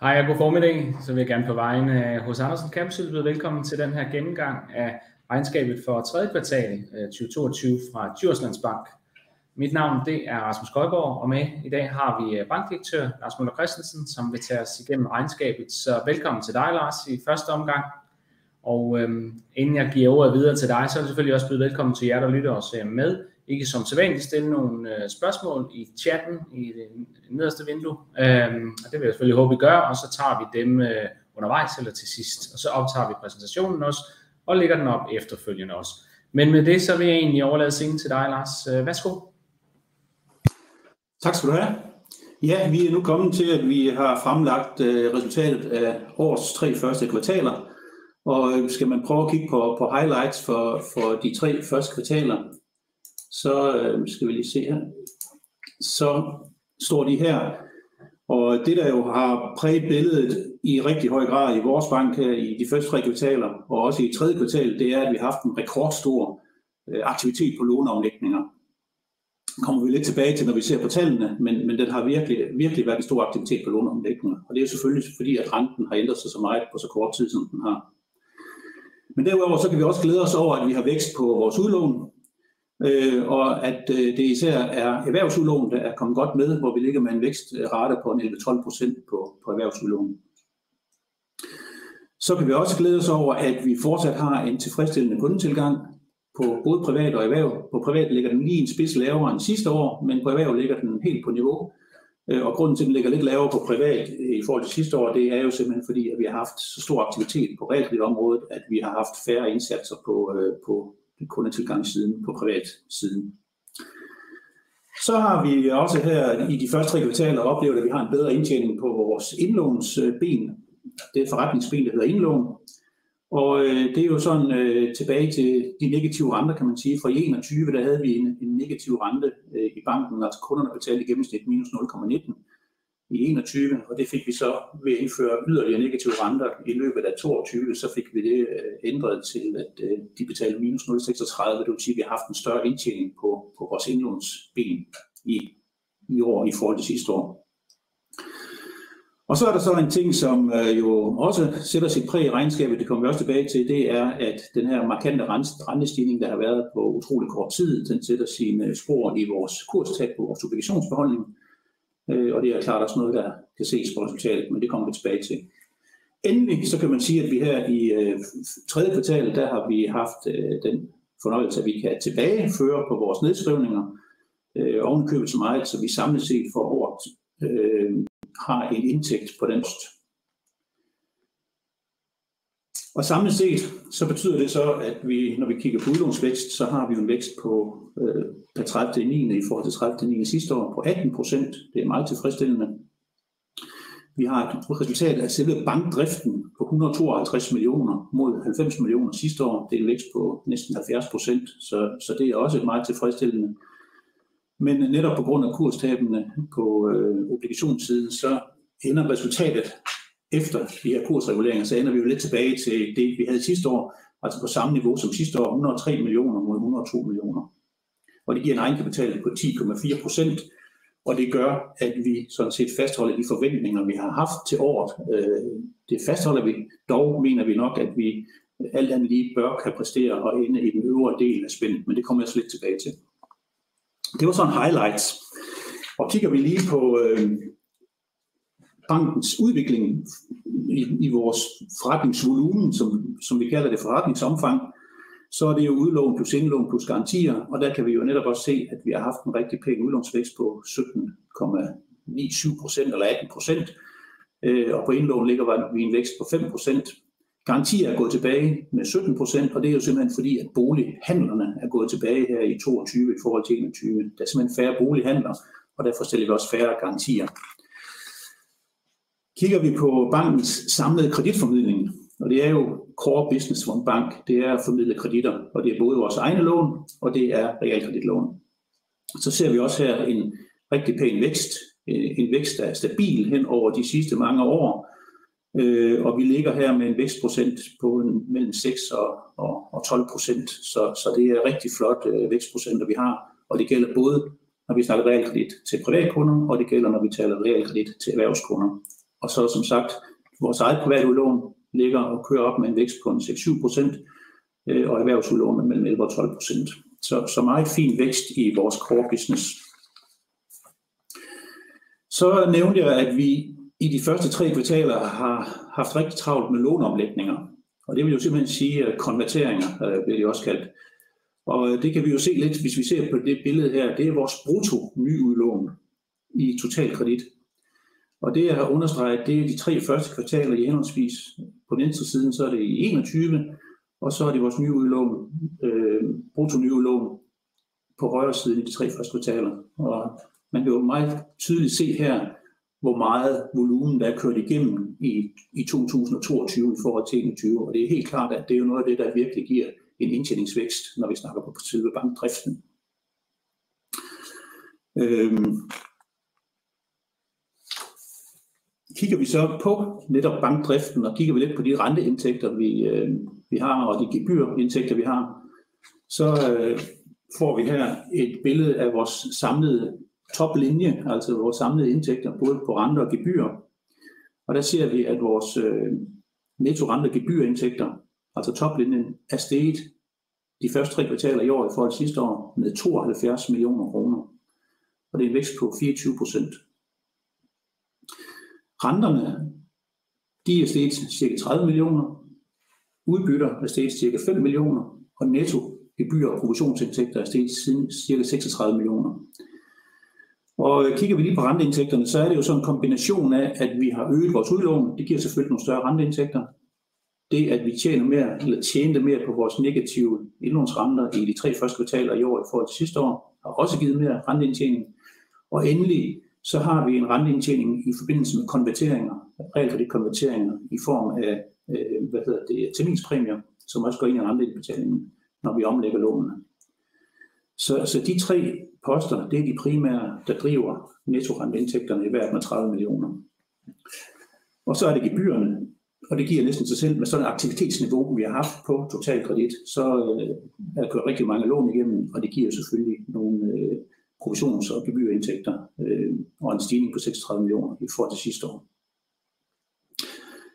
Hej og god formiddag. Så vil jeg gerne på vegne af hos Andersen Campus byde velkommen til den her gennemgang af regnskabet for tredje kvartal øh, 2022 fra Djurslands Bank. Mit navn det er Rasmus Køjborg, og med i dag har vi øh, bankdirektør Lars Møller Christensen, som vil tage os igennem regnskabet. Så velkommen til dig, Lars, i første omgang. Og øhm, inden jeg giver ordet videre til dig, så vil jeg selvfølgelig også byde velkommen til jer, der lytter os øh, med. Ikke som sædvanligt stille nogle øh, spørgsmål i chatten i det nederste vindue. Øhm, og det vil jeg selvfølgelig håbe, vi gør, og så tager vi dem øh, undervejs eller til sidst. Og så optager vi præsentationen også, og lægger den op efterfølgende også. Men med det, så vil jeg egentlig overlade scenen til dig, Lars. Øh, værsgo. Tak skal du have. Ja, vi er nu kommet til, at vi har fremlagt øh, resultatet af årets tre første kvartaler. Og øh, skal man prøve at kigge på, på highlights for, for de tre første kvartaler, så øh, skal vi lige se her. Så står de her. Og det, der jo har præget billedet i rigtig høj grad i vores bank her i de første tre kvartaler, og også i tredje kvartal, det er, at vi har haft en rekordstor øh, aktivitet på låneomlægninger kommer vi lidt tilbage til, når vi ser på tallene, men, men den har virkelig, virkelig været en stor aktivitet på låneomlægninger. Og det er selvfølgelig fordi, at renten har ændret sig så meget på så kort tid, som den har. Men derudover så kan vi også glæde os over, at vi har vækst på vores udlån, øh, og at øh, det især er erhvervsudlån, der er kommet godt med, hvor vi ligger med en vækstrate på 11-12 procent på, på erhvervsudlån. Så kan vi også glæde os over, at vi fortsat har en tilfredsstillende kundetilgang, på både privat og erhverv. På privat ligger den lige en spids lavere end sidste år, men på erhverv ligger den helt på niveau. Øh, og grunden til, at den ligger lidt lavere på privat i forhold til sidste år, det er jo simpelthen fordi, at vi har haft så stor aktivitet på realkreditområdet, at vi har haft færre indsatser på, øh, på kundetilgangssiden, på privat siden. Så har vi også her i de første tre kvartaler oplevet, at vi har en bedre indtjening på vores indlånsben. Øh, det er forretningsben, der hedder indlån. Og øh, det er jo sådan øh, tilbage til de negative renter, kan man sige. Fra 21 der havde vi en, en negativ rente øh, i banken, altså kunderne betalte i gennemsnit minus 0,19 i 21, og det fik vi så ved at indføre yderligere negative renter i løbet af 22, så fik vi det øh, ændret til, at øh, de betalte minus 0,36, det vil sige, at vi har haft en større indtjening på, på vores indlånsben i, i år i forhold til sidste år. Og så er der så en ting, som øh, jo også sætter sit præg i regnskabet, det kommer vi også tilbage til, det er, at den her markante rentestigning, der har været på utrolig kort tid, den sætter sine spor i vores kurstab på vores obligationsbeholdning. Øh, og det er klart også noget, der kan ses på resultatet, men det kommer vi tilbage til. Endelig så kan man sige, at vi her i øh, tredje kvartal, der har vi haft øh, den fornøjelse, at vi kan tilbageføre på vores nedskrivninger, øh, ovenkøbet så meget, så vi samlet set for året øh, har en indtægt på den post. Og samlet set, så betyder det så, at vi, når vi kigger på udlånsvækst, så har vi en vækst på øh, per 30. 9. i forhold til 30. 9. sidste år på 18 procent. Det er meget tilfredsstillende. Vi har et resultat af selve bankdriften på 152 millioner mod 90 millioner sidste år. Det er en vækst på næsten 70 procent, så, så det er også meget tilfredsstillende. Men netop på grund af kurstabene på øh, obligationssiden, så ender resultatet efter de her kursreguleringer, så ender vi jo lidt tilbage til det, vi havde sidste år, altså på samme niveau som sidste år, 103 millioner mod 102 millioner. Og det giver en egenkapital på 10,4 procent, og det gør, at vi sådan set fastholder de forventninger, vi har haft til året. Øh, det fastholder vi, dog mener vi nok, at vi alt andet lige bør kan præstere og ende i den øvre del af spændet, men det kommer jeg så lidt tilbage til. Det var sådan highlights. Og kigger vi lige på øh, bankens udvikling i, i vores forretningsvolumen, som, som vi kalder det forretningsomfang, så er det jo udlån plus indlån plus garantier, og der kan vi jo netop også se, at vi har haft en rigtig pæn udlånsvækst på 17,97 procent eller 18 procent, øh, og på indlån ligger vi en vækst på 5 procent. Garantier er gået tilbage med 17 procent, og det er jo simpelthen fordi, at bolighandlerne er gået tilbage her i 22 i forhold til 21. Der er simpelthen færre bolighandler, og derfor stiller vi også færre garantier. Kigger vi på bankens samlede kreditformidling, og det er jo core business for en bank, det er at formidle kreditter, og det er både vores egne lån, og det er realkreditlån. Så ser vi også her en rigtig pæn vækst, øh, en vækst, der er stabil hen over de sidste mange år, Øh, og vi ligger her med en vækstprocent på en, mellem 6 og, og, og 12 procent. Så, så det er rigtig flot øh, vækstprocenter, vi har. Og det gælder både, når vi snakker realkredit til privatkunder, og det gælder, når vi taler realkredit til erhvervskunder. Og så som sagt, vores eget private udlån ligger og kører op med en vækst på en 6-7 procent, øh, og erhvervsudlån med mellem 11 og 12 procent. Så, så meget fin vækst i vores core business. Så nævnte jeg, at vi i de første tre kvartaler har haft rigtig travlt med låneomlægninger. Og det vil jo simpelthen sige at konverteringer, øh, bliver det også kaldt. Og øh, det kan vi jo se lidt, hvis vi ser på det billede her. Det er vores brutto nyudlån i totalkredit. Og det jeg har understreget, det er de tre første kvartaler i henholdsvis. På den venstre side, så er det i 21, og så er det vores nye udlån, øh, brutto nye udlån på højre side i de tre første kvartaler. Og man kan jo meget tydeligt se her, hvor meget volumen der er kørt igennem i, i 2022 i forhold til 2021. Og det er helt klart, at det er jo noget af det, der virkelig giver en indtjeningsvækst, når vi snakker på selve bankdriften. Øhm, kigger vi så på netop bankdriften, og kigger vi lidt på de renteindtægter, vi, øh, vi har, og de gebyrindtægter, vi har, så øh, får vi her et billede af vores samlede toplinje, altså vores samlede indtægter, både på renter og gebyrer. Og der ser vi, at vores øh, netto rente- og gebyrindtægter, altså toplinjen, er steget de første tre kvartaler i år i forhold til sidste år med 72 millioner kroner. Og det er en vækst på 24 procent. Renterne, de er steget ca. 30 millioner. Udbytter er steget ca. 5 millioner. Og netto gebyr og provisionsindtægter er steget siden ca. 36 millioner. Og øh, kigger vi lige på renteindtægterne, så er det jo sådan en kombination af, at vi har øget vores udlån. Det giver selvfølgelig nogle større renteindtægter. Det, at vi tjener mere, eller tjente mere på vores negative indlånsrenter i de tre første kvartaler i år i forhold til sidste år, har også givet mere renteindtjening. Og endelig så har vi en renteindtjening i forbindelse med konverteringer, realkreditkonverteringer i form af øh, hvad hedder det, terminspræmier, som også går ind i renteindbetalingen, når vi omlægger lånene. Så, så de tre poster, det er de primære, der driver nettorenteindtægterne i hvert med 30 millioner. Og så er det gebyrerne, og det giver næsten sig selv med sådan et aktivitetsniveau, vi har haft på totalkredit, så øh, er der kørt rigtig mange lån igennem, og det giver selvfølgelig nogle øh, provisions- og gebyrindtægter øh, og en stigning på 36 millioner i forhold til sidste år.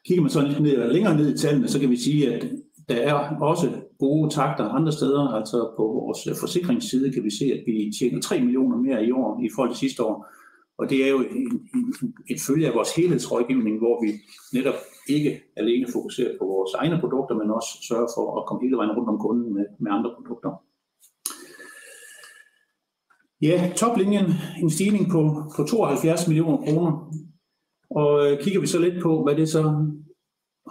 Kigger man så lidt ned, længere ned i tallene, så kan vi sige, at der er også gode takter andre steder. Altså på vores øh, forsikringsside kan vi se, at vi tjener 3 millioner mere i år i forhold til sidste år. Og det er jo en, en, et følge af vores helhedsrådgivning, hvor vi netop ikke alene fokuserer på vores egne produkter, men også sørger for at komme hele vejen rundt om kunden med, med andre produkter. Ja, toplinjen, en stigning på, på 72 millioner kroner. Og øh, kigger vi så lidt på, hvad det så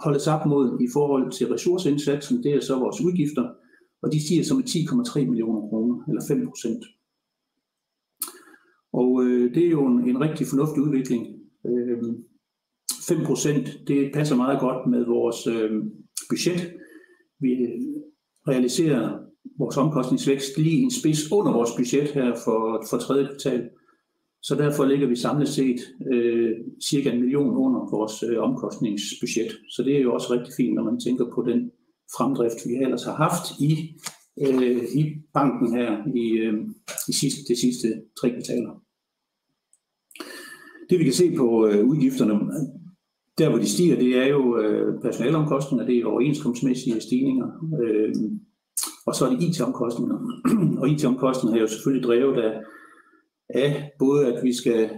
holdes op mod i forhold til ressourceindsatsen, det er så vores udgifter, og de stiger så med 10,3 millioner kroner, eller 5 procent. Og øh, det er jo en, en rigtig fornuftig udvikling. Øh, 5 procent, det passer meget godt med vores øh, budget. Vi realiserer vores omkostningsvækst lige en spids under vores budget her for, for tredje kvartal. Så derfor ligger vi samlet set øh, cirka en million under vores øh, omkostningsbudget. Så det er jo også rigtig fint, når man tænker på den fremdrift, vi ellers har haft i, øh, i banken her i, øh, i sidste, de sidste tre kvartaler. Det vi kan se på øh, udgifterne, der hvor de stiger, det er jo øh, personalomkostninger, det er overenskomstmæssige stigninger, øh, og så er det IT-omkostninger. og IT-omkostninger er jo selvfølgelig drevet af af både, at vi skal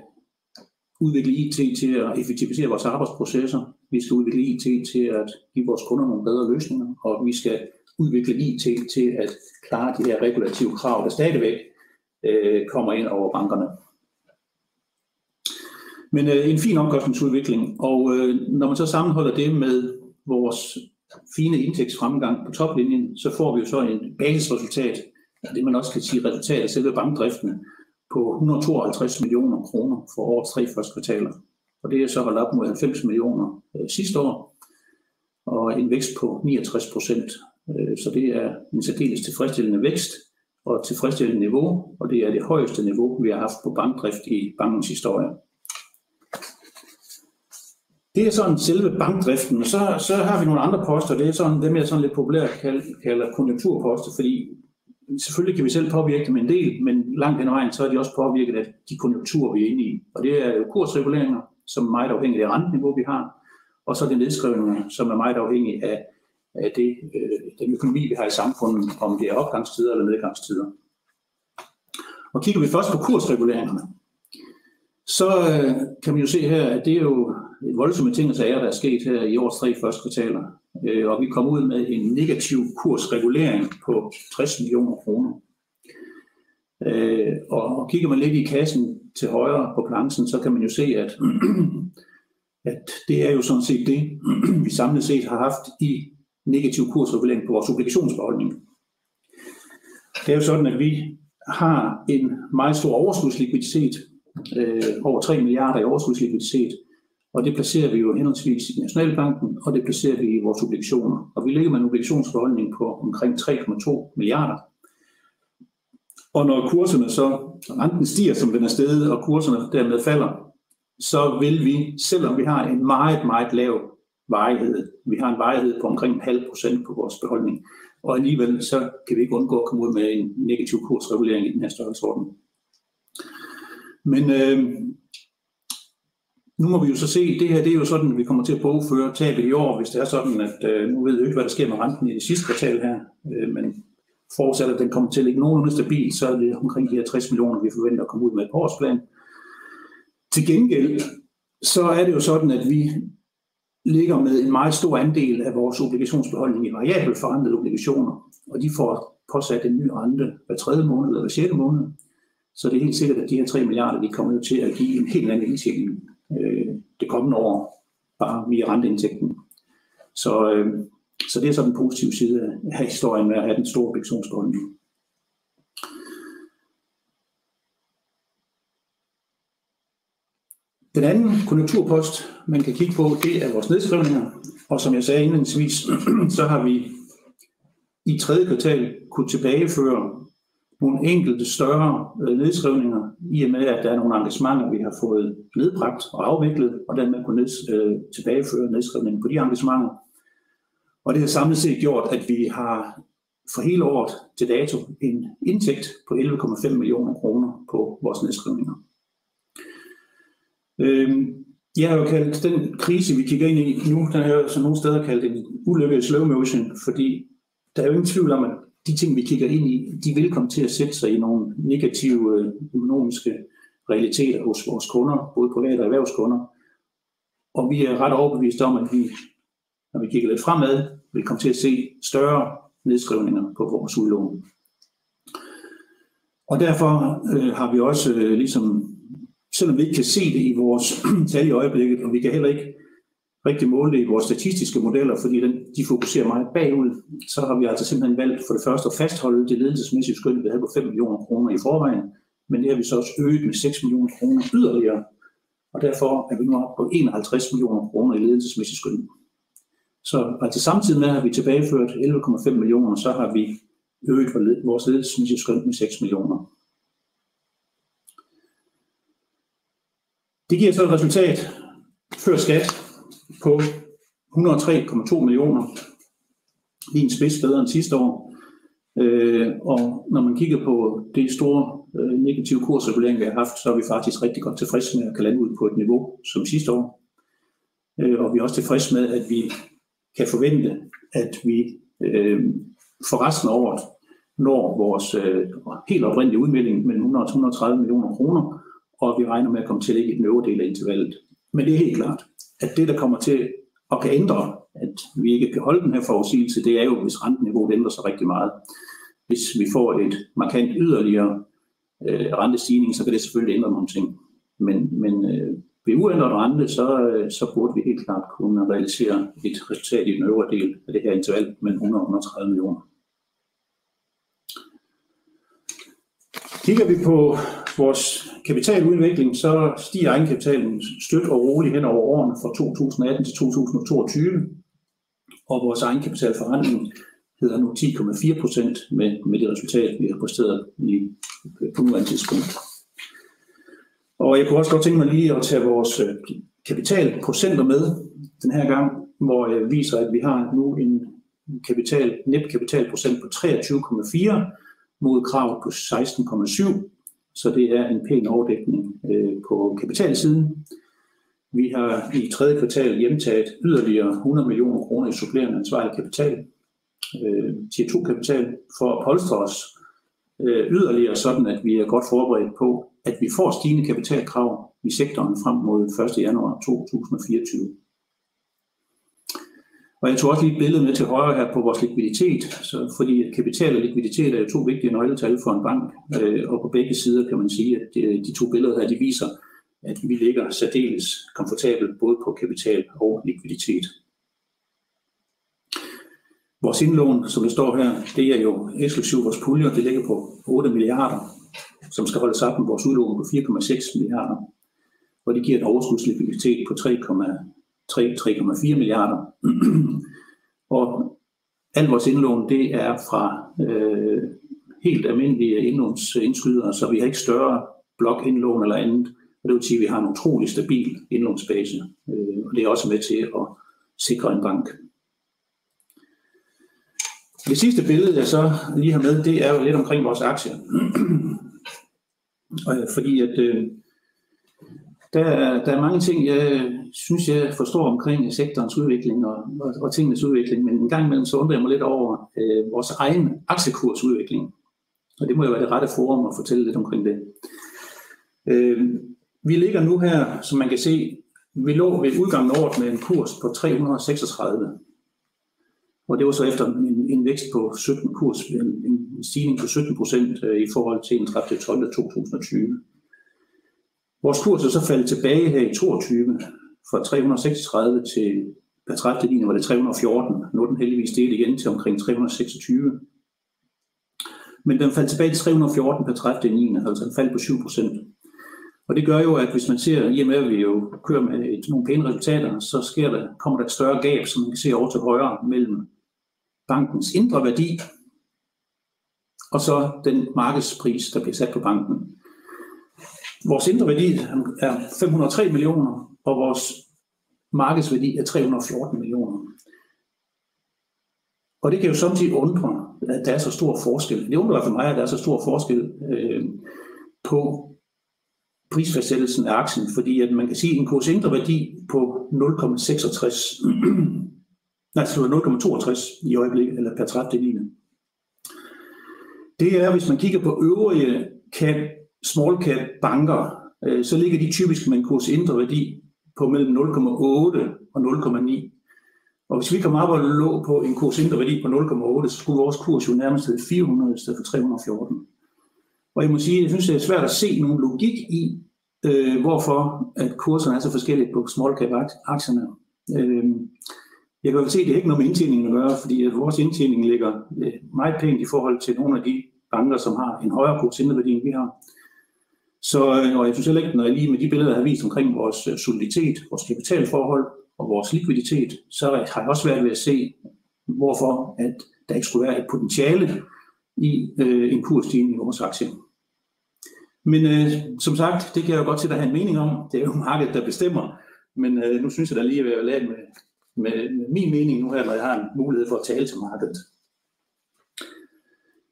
udvikle IT til at effektivisere vores arbejdsprocesser, vi skal udvikle IT til at give vores kunder nogle bedre løsninger, og vi skal udvikle IT til at klare de her regulative krav, der stadigvæk øh, kommer ind over bankerne. Men øh, en fin omkostningsudvikling, og øh, når man så sammenholder det med vores fine indtægtsfremgang på toplinjen, så får vi jo så en basisresultat, det man også kan sige resultat af selve bankdriften, på 152 millioner kroner for årets tre første kvartaler. Og det er så holdt op mod 90 millioner øh, sidste år, og en vækst på 69 procent. Øh, så det er en særdeles tilfredsstillende vækst og tilfredsstillende niveau, og det er det højeste niveau, vi har haft på bankdrift i bankens historie. Det er sådan selve bankdriften, og så, så har vi nogle andre poster, det er sådan dem, jeg sådan lidt populært kalder, kalder konjunkturposter, fordi selvfølgelig kan vi selv påvirke dem en del, men langt hen ad vejen, så er de også påvirket af de konjunkturer, vi er inde i. Og det er jo kursreguleringer, som er meget afhængige af det renteniveau, vi har, og så det nedskrivninger, som er meget afhængig af, af det, øh, den økonomi, vi har i samfundet, om det er opgangstider eller nedgangstider. Og kigger vi først på kursreguleringerne, så øh, kan man jo se her, at det er jo et voldsomme ting og sager, der er sket her i årets tre første kvartaler. Øh, og vi kom ud med en negativ kursregulering på 60 millioner kroner. Øh, og kigger man lidt i kassen til højre på planchen, så kan man jo se, at, at det er jo sådan set det, vi samlet set har haft i negativ kursregulering på vores obligationsbeholdning. Det er jo sådan, at vi har en meget stor overskudslikviditet, øh, over 3 milliarder i overskudslikviditet, og det placerer vi jo henholdsvis i Nationalbanken, og det placerer vi i vores obligationer. Og vi ligger med en obligationsforholdning på omkring 3,2 milliarder. Og når kurserne så, renten stiger, som den er stedet, og kurserne dermed falder, så vil vi, selvom vi har en meget, meget lav varighed, vi har en varighed på omkring en halv procent på vores beholdning, og alligevel så kan vi ikke undgå at komme ud med en negativ kursregulering i den her størrelsesorden. Men øh, nu må vi jo så se, det her det er jo sådan, at vi kommer til at bogføre tabet i år, hvis det er sådan, at øh, nu ved jeg ikke, hvad der sker med renten i det sidste kvartal her, øh, men forudsat, at den kommer til at ligge nogenlunde stabil, så er det omkring de her 60 millioner, vi forventer at komme ud med et årsplan. Til gengæld, så er det jo sådan, at vi ligger med en meget stor andel af vores obligationsbeholdning i variabelt forrentede obligationer, og de får påsat en ny rente hver tredje måned eller hver sjette måned. Så det er helt sikkert, at de her 3 milliarder, de kommer til at give en helt anden indtjening øh, det kommende år, bare via renteindtægten. Så, øh, så det er så den positive side af historien med at have den store obligationsbeholdning. Den anden konjunkturpost, man kan kigge på, det er vores nedskrivninger. Og som jeg sagde indledningsvis, så har vi i tredje kvartal kunne tilbageføre nogle enkelte større øh, nedskrivninger, i og med, at der er nogle engagementer, vi har fået nedbragt og afviklet, og dermed kunne neds, øh, tilbageføre nedskrivningen på de engagementer. Og det har samlet set gjort, at vi har for hele året til dato en indtægt på 11,5 millioner kroner på vores nedskrivninger. Øhm, jeg har jo kaldt den krise, vi kigger ind i nu, den er jo så nogle steder kaldt en ulykke i slow motion, fordi der er jo ingen tvivl om, at de ting, vi kigger ind i, de vil komme til at sætte sig i nogle negative øh, økonomiske realiteter hos vores kunder, både private og erhvervskunder. Og vi er ret overbeviste om, at vi, når vi kigger lidt fremad, vil komme til at se større nedskrivninger på vores udlån. Og derfor øh, har vi også øh, ligesom selvom vi ikke kan se det i vores tal i øjeblikket, og vi kan heller ikke rigtig måle i vores statistiske modeller, fordi den, de fokuserer meget bagud, så har vi altså simpelthen valgt for det første at fastholde det ledelsesmæssige skøn, vi havde på 5 millioner kroner i forvejen, men det har vi så også øget med 6 millioner kroner yderligere, og derfor er vi nu oppe på 51 millioner kroner i ledelsesmæssig skøn. Så altså samtidig med, at vi tilbageført 11,5 millioner, så har vi øget vores ledelsesmæssige skøn med 6 millioner. Det giver så et resultat før skat på 103,2 millioner. Lige en spids bedre end sidste år. Øh, og når man kigger på det store øh, negative kursregulering, vi har haft, så er vi faktisk rigtig godt tilfredse med at kan lande ud på et niveau som sidste år. Øh, og vi er også tilfredse med, at vi kan forvente, at vi øh, for resten af året når vores øh, helt oprindelige udmelding mellem 100 og 130 millioner kroner, og vi regner med at komme til at ligge i den øvre del af intervallet. Men det er helt klart, at det, der kommer til at kan ændre, at vi ikke kan holde den her forudsigelse, det er jo, hvis renteniveauet ændrer sig rigtig meget. Hvis vi får et markant yderligere øh, rentestigning, så kan det selvfølgelig ændre nogle ting. Men, men øh, ved uændret rente, så, øh, så burde vi helt klart kunne realisere et resultat i den øvre del af det her interval mellem 100 og 130 millioner. Kigger vi på vores kapitaludvikling, så stiger egenkapitalen støt og roligt hen over årene fra 2018 til 2022, og vores egenkapitalforretning hedder nu 10,4 procent med, med det resultat, vi har præsteret i, på nuværende tidspunkt. Og jeg kunne også godt tænke mig lige at tage vores øh, kapitalprocenter med den her gang, hvor jeg viser, at vi har nu en kapital, netkapitalprocent på 23,4 mod kravet på 16,7 så det er en pæn overdækning øh, på kapitalsiden. Vi har i tredje kvartal hjemtaget yderligere 100 millioner kroner i supplerende ansvarlig kapital, øh, tier 2 kapital, for at polstre os øh, yderligere, sådan at vi er godt forberedt på, at vi får stigende kapitalkrav i sektoren frem mod 1. januar 2024. Og jeg tog også lige et billede med til højre her på vores likviditet, så fordi kapital og likviditet er jo to vigtige nøgletal for en bank, øh, og på begge sider kan man sige, at de, de to billeder her, de viser, at vi ligger særdeles komfortabelt både på kapital og likviditet. Vores indlån, som det står her, det er jo eksklusiv vores puljer, det ligger på 8 milliarder, som skal holde sammen vores udlån på 4,6 milliarder, og det giver en overskudslikviditet på 3,4 milliarder. og al vores indlån, det er fra øh, helt almindelige indlånsindskydere, så vi har ikke større blokindlån eller andet. Og det vil sige, at vi har en utrolig stabil indlånsbase, øh, og det er også med til at sikre en bank. Det sidste billede, jeg så lige har med, det er jo lidt omkring vores aktier. Øh, fordi at øh, der, der er mange ting, jeg synes, jeg forstår omkring sektorens udvikling og, og, og tingenes udvikling, men en gang imellem så undrer jeg mig lidt over øh, vores egen aktiekursudvikling. Og det må jo være det rette forum at fortælle lidt omkring det. Øh, vi ligger nu her, som man kan se, vi lå ved udgangen af året med en kurs på 336. Og det var så efter en, en vækst på 17 kurs, en, en stigning på 17 procent øh, i forhold til en 30. 12. 2020. Vores kurs er så faldet tilbage her i 22 fra 336 til per 30. 9. var det 314. Nu er den heldigvis delt igen til omkring 326. Men den faldt tilbage til 314 per 30. 9. altså den faldt på 7 procent. Og det gør jo, at hvis man ser, i og med at vi jo kører med et, nogle pæne resultater, så sker der, kommer der et større gab, som man kan se over til højre, mellem bankens indre værdi og så den markedspris, der bliver sat på banken. Vores indre værdi er 503 millioner, og vores markedsværdi er 314 millioner. Og det kan jo samtidig undre, at der er så stor forskel. Det undrer for mig, at der er så stor forskel øh, på prisfastsættelsen af aktien, fordi at man kan sige, at en kurs indre værdi på 0,66, nej, 0,62 i øjeblikket, eller per 30. Det er, hvis man kigger på øvrige kan small cap banker, øh, så ligger de typisk med en kurs indre værdi på mellem 0,8 og 0,9. Og hvis vi kommer op og lå på en kurs indre værdi på 0,8, så skulle vores kurs jo nærmest hedde 400 i stedet for 314. Og jeg må sige, jeg synes, det er svært at se nogen logik i, øh, hvorfor at kurserne er så forskellige på small cap aktierne. Øh, jeg kan jo se, at det er ikke noget med indtjeningen at gøre, fordi at vores indtjening ligger øh, meget pænt i forhold til nogle af de banker, som har en højere kurs indværdi, end vi har. Så øh, og jeg synes heller ikke, når jeg lige med de billeder, jeg har vist omkring vores øh, soliditet, vores kapitalforhold og vores likviditet, så har jeg også været ved at se, hvorfor at der ikke skulle være et potentiale i øh, en kursstigning i vores aktie. Men øh, som sagt, det kan jeg jo godt til at have en mening om. Det er jo markedet, der bestemmer. Men øh, nu synes jeg da lige, at jeg vil lade med, med, med min mening nu her, når jeg har en mulighed for at tale til markedet.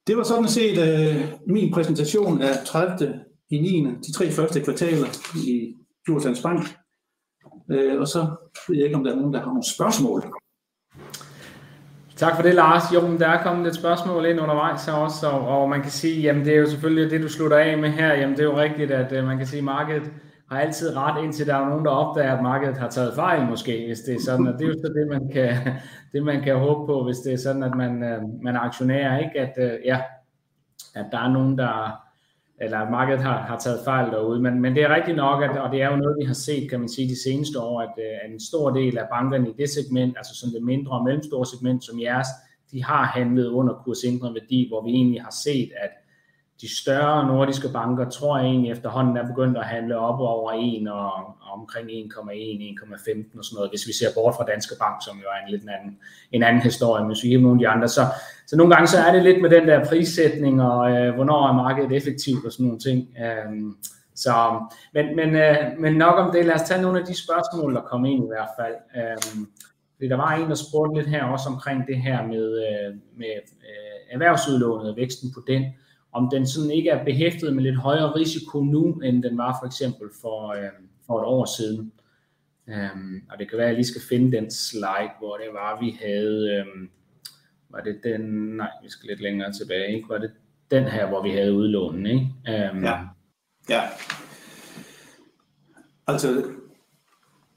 Det var sådan set øh, min præsentation af 30 i 9. de tre første kvartaler i Djurslands Bank. Øh, og så ved jeg ikke, om der er nogen, der har nogle spørgsmål. Tak for det, Lars. Jo, men der er kommet et spørgsmål ind undervejs her også, og, og man kan sige, jamen det er jo selvfølgelig det, du slutter af med her. Jamen det er jo rigtigt, at øh, man kan sige, at markedet har altid ret, indtil der er nogen, der opdager, at markedet har taget fejl måske, hvis det er sådan. Og det er jo så det, man kan, det, man kan håbe på, hvis det er sådan, at man, øh, man aktionerer, ikke? At, øh, ja, at der er nogen, der, eller markedet har, har taget fejl derude. Men, men det er rigtigt nok, at, og det er jo noget, vi har set, kan man sige, de seneste år, at, øh, at en stor del af bankerne i det segment, altså sådan det mindre og mellemstore segment som jeres, de har handlet under kursindre værdi, hvor vi egentlig har set, at de større nordiske banker, tror jeg egentlig efterhånden er begyndt at handle op over 1 og, og omkring 1,1, 1,15 og sådan noget, hvis vi ser bort fra Danske Bank, som jo er en lidt en anden, en anden historie, men hvis vi nogle af de andre. Så, så nogle gange så er det lidt med den der prissætning, og øh, hvornår er markedet effektivt og sådan nogle ting. Øh, så, men, men, øh, men nok om det, lad os tage nogle af de spørgsmål, der kom ind i hvert fald. Øh, fordi der var en, der spurgte lidt her også omkring det her med, øh, med øh, erhvervsudlånet og væksten på den om den sådan ikke er behæftet med lidt højere risiko nu, end den var for eksempel for, øh, for et år siden. Øhm, og det kan være, at jeg lige skal finde den slide, hvor det var, vi havde, um, var det den, nej, vi skal lidt længere tilbage, ikke? Var det den her, hvor vi havde udlånen, ikke? Øhm, ja. ja. Altså,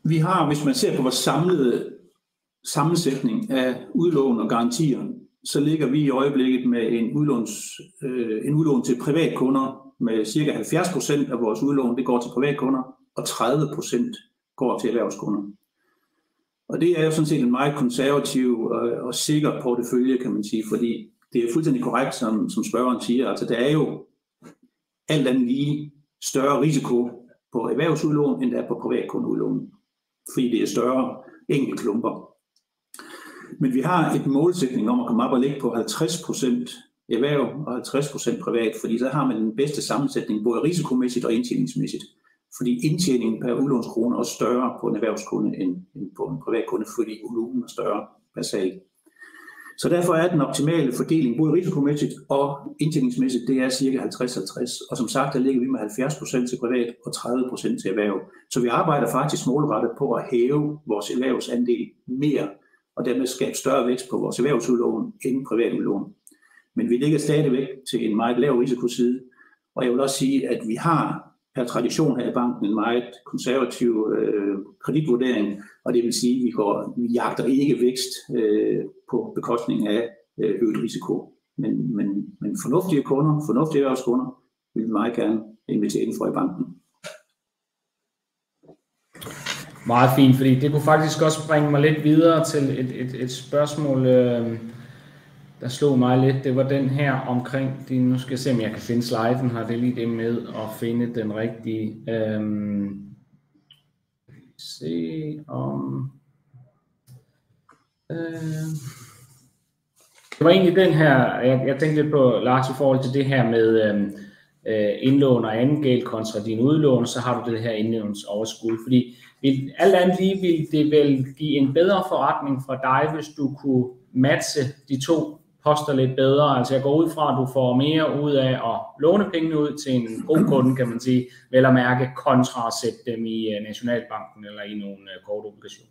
vi har, hvis man ser på vores samlede sammensætning af udlån og garantier, så ligger vi i øjeblikket med en, udlåns, øh, en udlån til privatkunder med cirka 70 procent af vores udlån, det går til privatkunder, og 30 procent går til erhvervskunder. Og det er jo sådan set en meget konservativ og, og sikker portefølje, kan man sige, fordi det er fuldstændig korrekt, som, som spørgeren siger. Altså, der er jo alt andet lige større risiko på erhvervsudlån, end der er på privatkundeudlån, fordi det er større enkeltklumper. Men vi har et målsætning om at komme op og ligge på 50 procent erhverv og 50 procent privat, fordi så har man den bedste sammensætning, både risikomæssigt og indtjeningsmæssigt. Fordi indtjeningen per udlånskrone er større på en erhvervskunde end, på en privatkunde, fordi volumen er større per sag. Så derfor er den optimale fordeling, både risikomæssigt og indtjeningsmæssigt, det er cirka 50-50. Og som sagt, der ligger vi med 70% til privat og 30% til erhverv. Så vi arbejder faktisk målrettet på at hæve vores erhvervsandel mere, og dermed skabe større vækst på vores erhvervsudlån end privatudlån. Men vi ligger stadigvæk til en meget lav risikoside, og jeg vil også sige, at vi har per tradition her i banken en meget konservativ øh, kreditvurdering, og det vil sige, at vi, går, vi jagter ikke vækst øh, på bekostning af øh, øget risiko. Men, men, men fornuftige kunder, fornuftige erhvervskunder, vil vi meget gerne invitere ind for i banken. Meget fint, fordi det kunne faktisk også bringe mig lidt videre til et, et, et spørgsmål, øh, der slog mig lidt, det var den her omkring, de, nu skal jeg se, om jeg kan finde sliden her, det er lige det med at finde den rigtige. Øh, se om... Øh, det var egentlig den her, jeg, jeg tænkte lidt på, Lars, i forhold til det her med øhm, øh, indlån og anden gæld kontra din udlån, så har du det her indlånsoverskud, fordi vil, alt andet lige vil det vel give en bedre forretning for dig, hvis du kunne matche de to poster lidt bedre. Altså jeg går ud fra, at du får mere ud af at låne pengene ud til en god kunde, kan man sige, vel at mærke kontra at sætte dem i øh, Nationalbanken eller i nogle øh, korte obligationer.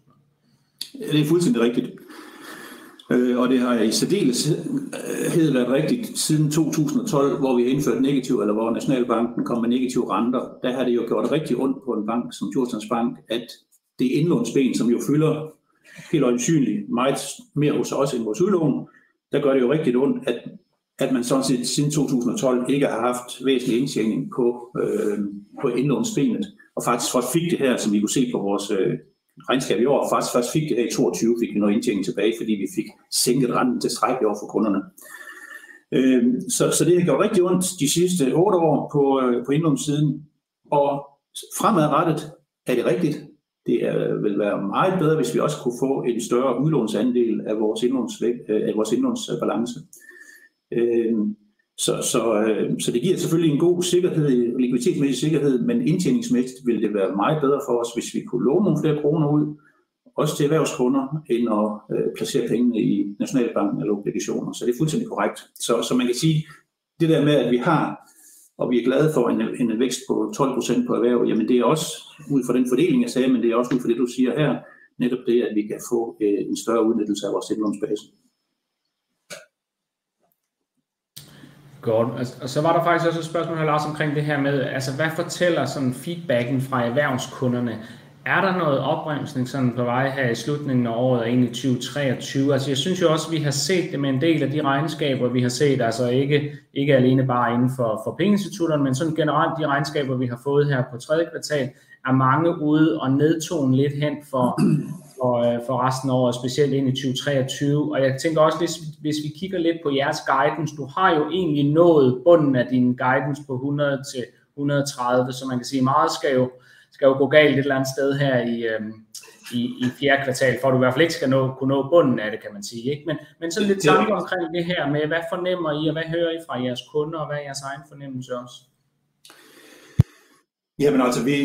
Ja, det er fuldstændig rigtigt. Øh, og det har i særdeleshed øh, været rigtigt siden 2012, hvor vi har indført negativ, eller hvor Nationalbanken kom med negative renter. Der har det jo gjort rigtig ondt på en bank som Djurslands Bank, at det indlånsben, som jo fylder helt øjensynligt meget mere hos os end vores udlån, der gør det jo rigtig ondt, at, at man sådan set siden 2012 ikke har haft væsentlig indtjening på, øh, på indlånsbenet, og faktisk først fik det her, som vi kunne se på vores øh, regnskab i år, faktisk først fik det her i 22, fik vi noget indtjening tilbage, fordi vi fik sænket renten til stræk over for kunderne. Øh, så, så det har gjort rigtig ondt de sidste otte år på, øh, på indlånssiden, og fremadrettet er det rigtigt, det er, vil være meget bedre, hvis vi også kunne få en større udlånsandel af vores, indlåns, øh, af vores indlånsbalance. Øh, så, så, øh, så det giver selvfølgelig en god sikkerhed, likviditetsmæssig sikkerhed, men indtjeningsmæssigt vil det være meget bedre for os, hvis vi kunne låne nogle flere kroner ud, også til erhvervskunder, end at øh, placere pengene i Nationalbanken eller obligationer. Så det er fuldstændig korrekt. Så, så man kan sige, det der med, at vi har og vi er glade for en, en vækst på 12 procent på erhverv, jamen det er også ud fra den fordeling, jeg sagde, men det er også ud fra det, du siger her, netop det, at vi kan få øh, en større udnyttelse af vores indlånsbase. Godt. Og så var der faktisk også et spørgsmål her, Lars, omkring det her med, altså hvad fortæller sådan feedbacken fra erhvervskunderne? Er der noget opbremsning sådan på vej her i slutningen af året og ind i 2023? Altså jeg synes jo også, at vi har set det med en del af de regnskaber, vi har set, altså ikke, ikke alene bare inden for, for pengeinstitutterne, men sådan generelt de regnskaber, vi har fået her på tredje kvartal, er mange ude og nedtone lidt hen for, for, øh, for resten af året, specielt ind i 2023. Og jeg tænker også, hvis, hvis vi kigger lidt på jeres guidance, du har jo egentlig nået bunden af din guidance på 100 til 130, så man kan sige, meget skal jo, skal jo gå galt et eller andet sted her i, øh, i, i fjerde kvartal, for at du i hvert fald ikke skal nå, kunne nå bunden af det, kan man sige. Ikke? Men, men så lidt tanker omkring det her med, hvad fornemmer I, og hvad hører I fra jeres kunder, og hvad er jeres egen fornemmelse også? Jamen altså, vi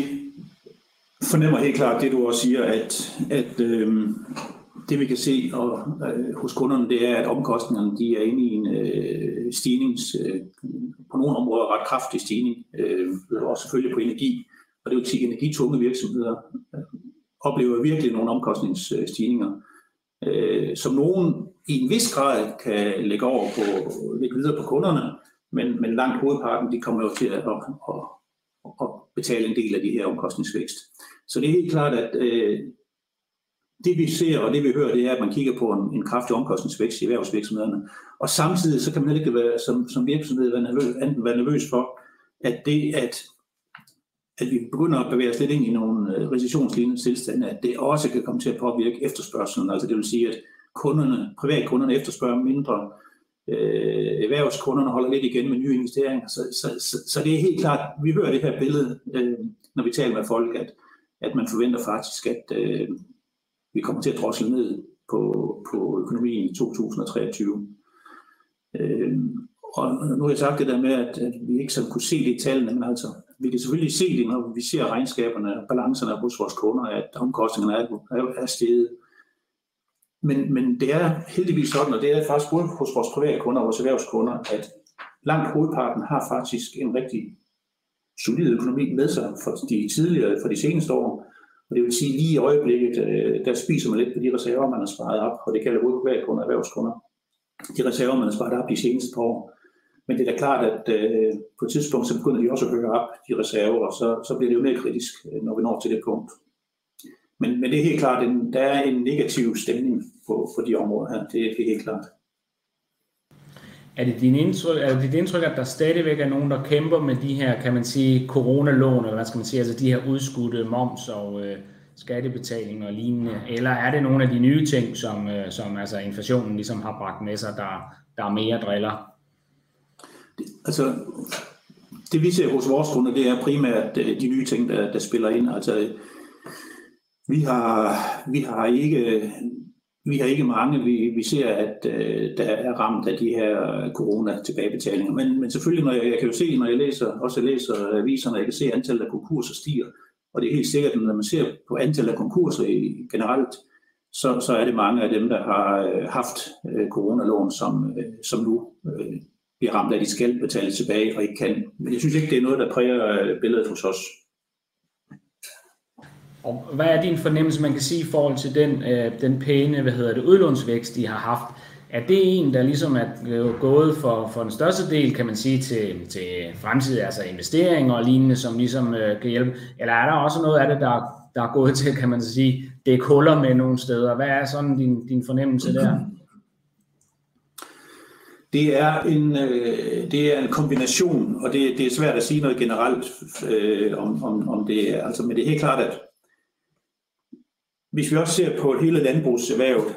fornemmer helt klart det, du også siger, at, at øh, det vi kan se og, øh, hos kunderne, det er, at omkostningerne de er inde i en øh, stigning, øh, på nogle områder ret kraftig stigning, øh, og selvfølgelig på energi og det er jo til energitunge virksomheder. Øh, oplever virkelig nogle omkostningsstigninger, øh, som nogen i en vis grad kan lægge over på, lægge videre på kunderne, men, men langt hovedparten, de kommer jo til at, at, at, at betale en del af de her omkostningsvækst. Så det er helt klart, at øh, det vi ser og det vi hører, det er, at man kigger på en, en kraftig omkostningsvækst i erhvervsvirksomhederne. Og samtidig så kan man ikke være, som, som virksomhed være nervøs, enten være nervøs for, at det, at, at vi begynder at bevæge os lidt ind i nogle øh, recessionslignende tilstande, at det også kan komme til at påvirke efterspørgselen. Altså det vil sige, at kunderne, privatkunderne efterspørger mindre, øh, erhvervskunderne holder lidt igen med nye investeringer. Så, så, så, så det er helt klart, vi hører det her billede, øh, når vi taler med folk, at, at man forventer faktisk, at øh, vi kommer til at drosle ned på, på økonomien i 2023. Øh, og nu har jeg sagt det der med, at, at vi ikke sådan kunne se det i tallene, men altså, vi kan selvfølgelig se det, når vi ser regnskaberne og balancerne hos vores kunder, at omkostningerne er, er, er steget. Men, men det er heldigvis sådan, og det er faktisk både hos vores private kunder og vores erhvervskunder, at langt hovedparten har faktisk en rigtig solid økonomi med sig for de tidligere, for de seneste år. Og det vil sige, lige i øjeblikket, øh, der spiser man lidt på de reserver, man har sparet op, og det kalder både private kunder og erhvervskunder. De reserver, man har sparet op de seneste par år. Men det er da klart, at øh, på et tidspunkt, så begynder de også at høre op, de reserver, og så, så bliver det jo mere kritisk, øh, når vi når til det punkt. Men, men det er helt klart, at der er en negativ stemning på, på de områder her. Det, det er helt klart. Er det, din indtryk, er det dit indtryk, at der stadigvæk er nogen, der kæmper med de her, kan man sige, coronalån, eller hvad skal man sige, altså de her udskudte moms og øh, skattebetalinger og lignende, eller er det nogle af de nye ting, som, øh, som altså inflationen ligesom har bragt med sig, der, der er mere driller? Altså, det vi ser hos vores kunder, det er primært øh, de nye ting, der, der spiller ind. Altså, vi har, vi har ikke vi har ikke mange. Vi, vi ser, at øh, der er ramt af de her corona-tilbagebetalinger. Men, men selvfølgelig, når jeg, jeg kan jo se, når jeg læser, også jeg læser aviserne, jeg kan se, at antallet af konkurser stiger. Og det er helt sikkert, at når man ser på antallet af konkurser i, generelt, så, så er det mange af dem, der har øh, haft øh, coronalån, som, øh, som nu øh, bliver ramt af, at de skal betale tilbage og ikke kan. Men jeg synes ikke, det er noget, der præger øh, billedet hos os. Og hvad er din fornemmelse, man kan sige i forhold til den, øh, den pæne hvad hedder det, udlånsvækst, de har haft? Er det en, der ligesom er øh, gået for, for den største del, kan man sige, til, til fremtidige altså investeringer og lignende, som ligesom øh, kan hjælpe? Eller er der også noget af det, der, der er gået til, kan man sige, det er kuller med nogle steder? Hvad er sådan din, din fornemmelse der? Det er en, øh, det er en kombination, og det, det er svært at sige noget generelt øh, om, om, om det. Altså, men det er helt klart, at hvis vi også ser på hele landbrugserhvervet,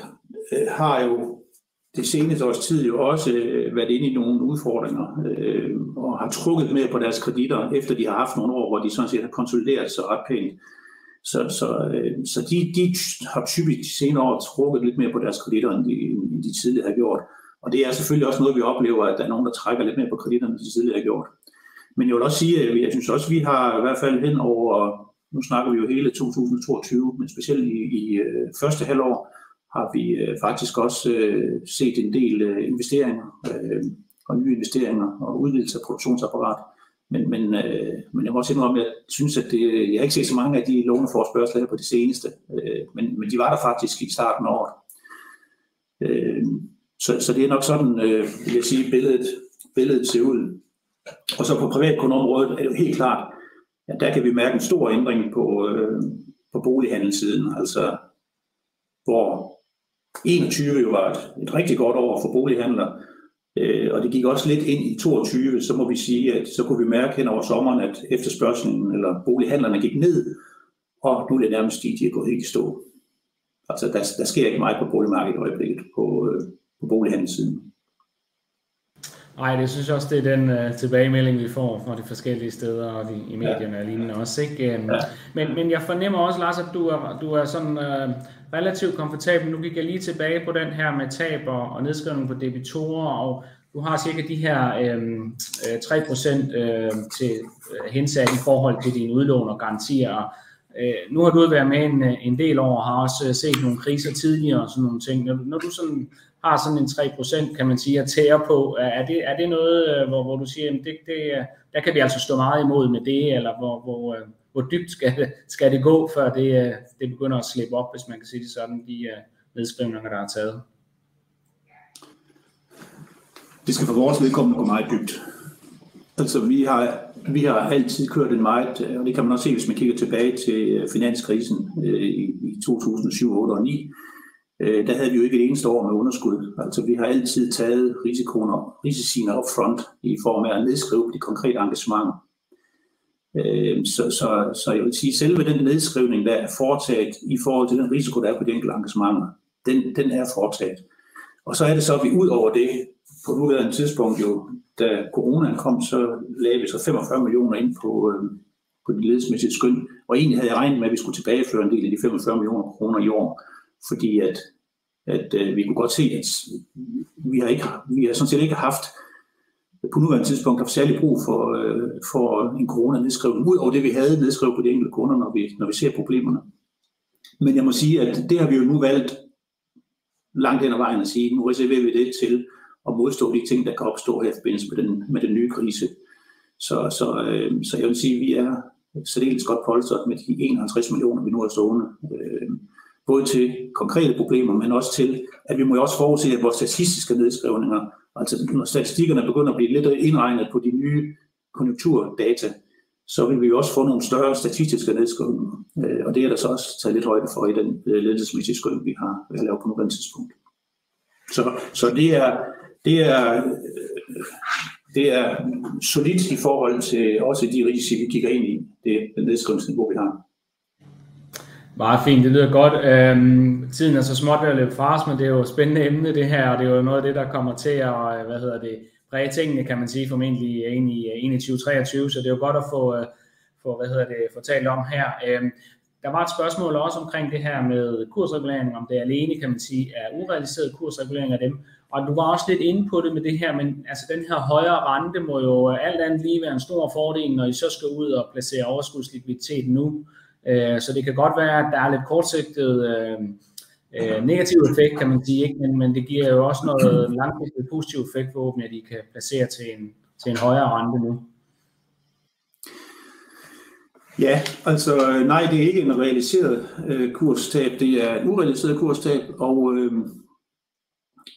øh, har jo det seneste års tid jo også øh, været inde i nogle udfordringer øh, og har trukket med på deres kreditter, efter de har haft nogle år, hvor de sådan set har konsolideret sig ret pænt. Så, så, øh, så de, de har typisk de senere år trukket lidt mere på deres kreditter, end de, end de tidligere har gjort. Og det er selvfølgelig også noget, vi oplever, at der er nogen, der trækker lidt mere på kreditterne, end de tidligere har gjort. Men jeg vil også sige, at jeg synes også, at vi har i hvert fald hen over nu snakker vi jo hele 2022, men specielt i, i øh, første halvår har vi øh, faktisk også øh, set en del øh, investeringer øh, og nye investeringer og udvidelse af produktionsapparat. Men, men, øh, men jeg må også indrømme, at jeg synes, at det, jeg har ikke set så mange af de låneforspørgsler på det seneste, øh, men, men de var der faktisk i starten af året. Øh, så, så det er nok sådan, øh, vil jeg sige, billedet, billedet ser ud. Og så på privatkundområdet er det jo helt klart, ja, der kan vi mærke en stor ændring på, øh, på bolighandelssiden, altså hvor 21 jo var et, et rigtig godt år for bolighandler, øh, og det gik også lidt ind i 22, så må vi sige, at så kunne vi mærke hen over sommeren, at efterspørgselen eller bolighandlerne gik ned, og nu er det nærmest de, de er gået helt i stå. Altså der, der sker ikke meget på boligmarkedet i øjeblikket på, øh, på bolighandelssiden. Nej, det synes jeg også, det er den uh, tilbagemelding, vi får fra de forskellige steder og de, i medierne ja. og lignende også. Ikke? Um, ja. men, men jeg fornemmer også, Lars, at du er, du er sådan uh, relativt komfortabel. Nu gik jeg lige tilbage på den her med tab og, og nedskrivning på debitorer, og du har cirka de her um, 3% uh, til uh, hensat i forhold til dine udlån og garantier. Uh, nu har du været med en, en del år og har også set nogle kriser tidligere og sådan nogle ting. Når, når du sådan har sådan en 3%, kan man sige, at tære på. Er det, er det noget, øh, hvor, hvor du siger, at det, det, øh, der kan vi altså stå meget imod med det, eller hvor, hvor, øh, hvor dybt skal det, skal det gå, før det, det begynder at slippe op, hvis man kan sige det sådan, de nedskrivninger, der er taget? Det skal for vores vedkommende gå meget dybt. Altså, vi har, vi har altid kørt en meget, og det kan man også se, hvis man kigger tilbage til finanskrisen i, i 2007, 2008 og 2009, øh, der havde vi jo ikke et eneste år med underskud. Altså vi har altid taget risikoen op, risiciene op front i form af at nedskrive de konkrete engagementer. Øh, så, så, så jeg vil sige, selve den nedskrivning, der er foretaget i forhold til den risiko, der er på de enkelte engagementer, den, den er foretaget. Og så er det så, at vi ud over det, på nuværende tidspunkt jo, da coronaen kom, så lagde vi så 45 millioner ind på, øh, på de ledelsesmæssige skøn, og egentlig havde jeg regnet med, at vi skulle tilbageføre en del af de 45 millioner kroner i år fordi at, at øh, vi kunne godt se, at vi har, ikke, vi har sådan set ikke haft på nuværende tidspunkt haft særlig brug for, øh, for en corona-nedskrivning, ud over det, vi havde nedskrevet på de enkelte kunder, når vi, når vi ser problemerne. Men jeg må sige, at det har vi jo nu valgt langt hen ad vejen at sige, nu reserverer vi det til at modstå de ting, der kan opstå her i forbindelse med den, med den nye krise. Så, så, øh, så jeg vil sige, at vi er særdeles godt polstret med de 51 millioner, vi nu har stående. Øh, både til konkrete problemer, men også til, at vi må jo også forudse, at vores statistiske nedskrivninger, altså når statistikkerne begynder at blive lidt indregnet på de nye konjunkturdata, så vil vi jo også få nogle større statistiske nedskrivninger. Øh, og det er der så også taget lidt højde for i den øh, ledelsesmæssige skøn, vi har, øh, lavet på nuværende tidspunkt. Så, så det er, det er, det er solidt i forhold til også de risici, vi kigger ind i, det, nedskrivningsniveau, vi har. Meget fint, det lyder godt. Øhm, tiden er så småt ved at løbe fra os, men det er jo et spændende emne det her, og det er jo noget af det, der kommer til at øh, hvad hedder det, præge tingene, kan man sige, formentlig ind i øh, 2023, så det er jo godt at få, øh, få, hvad hedder det, få talt om her. Øhm, der var et spørgsmål også omkring det her med kursregulering, om det alene, kan man sige, er urealiseret kursregulering af dem. Og du var også lidt inde på det med det her, men altså den her højere rente må jo alt andet lige være en stor fordel, når I så skal ud og placere overskudslikviditet nu. Øh, så det kan godt være, at der er lidt kortsigtet øh, øh, negativ effekt, kan man sige, ikke? Men, men det giver jo også noget langsigtet positiv effekt forhåbentlig, at de kan placere til en, til en højere rente nu. Ja, altså øh, nej, det er ikke en realiseret øh, kurstab, det er en urealiseret kurstab, og øh,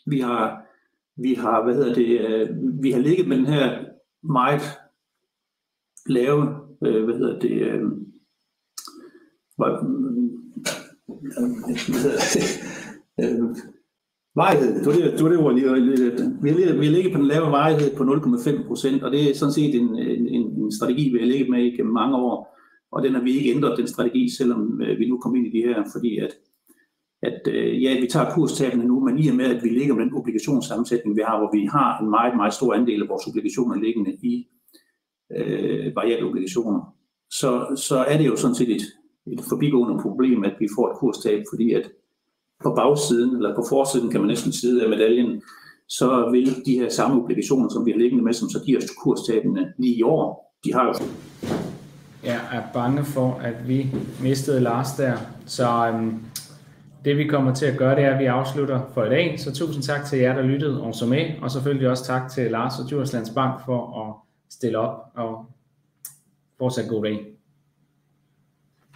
vi har, vi har, hvad hedder det, øh, vi har ligget med den her meget lave, øh, hvad hedder det, øh, Øh, øh, øh, vejhed, du er det, det, det ord lige. Vi har, vi har ligget på den lave vejhed på 0,5 procent, og det er sådan set en, en, en strategi, vi har ligget med i mange år. Og den har vi ikke ændret, den strategi, selvom øh, vi nu kommer ind i det her, fordi at, at øh, ja, vi tager kurstabene nu, men i og med, at vi ligger med den obligationssammensætning, vi har, hvor vi har en meget, meget stor andel af vores obligationer liggende i øh, variable obligationer, så, så er det jo sådan set et, et forbigående problem, at vi får et kurstab, fordi at på bagsiden, eller på forsiden kan man næsten sige af medaljen, så vil de her samme obligationer, som vi har liggende med, som så giver os kurstabene lige i år, de har jo jeg er bange for, at vi mistede Lars der. Så øhm, det vi kommer til at gøre, det er, at vi afslutter for i dag. Så tusind tak til jer, der lyttede og så med. Og selvfølgelig også tak til Lars og Djurslands Bank for at stille op og fortsat god dag.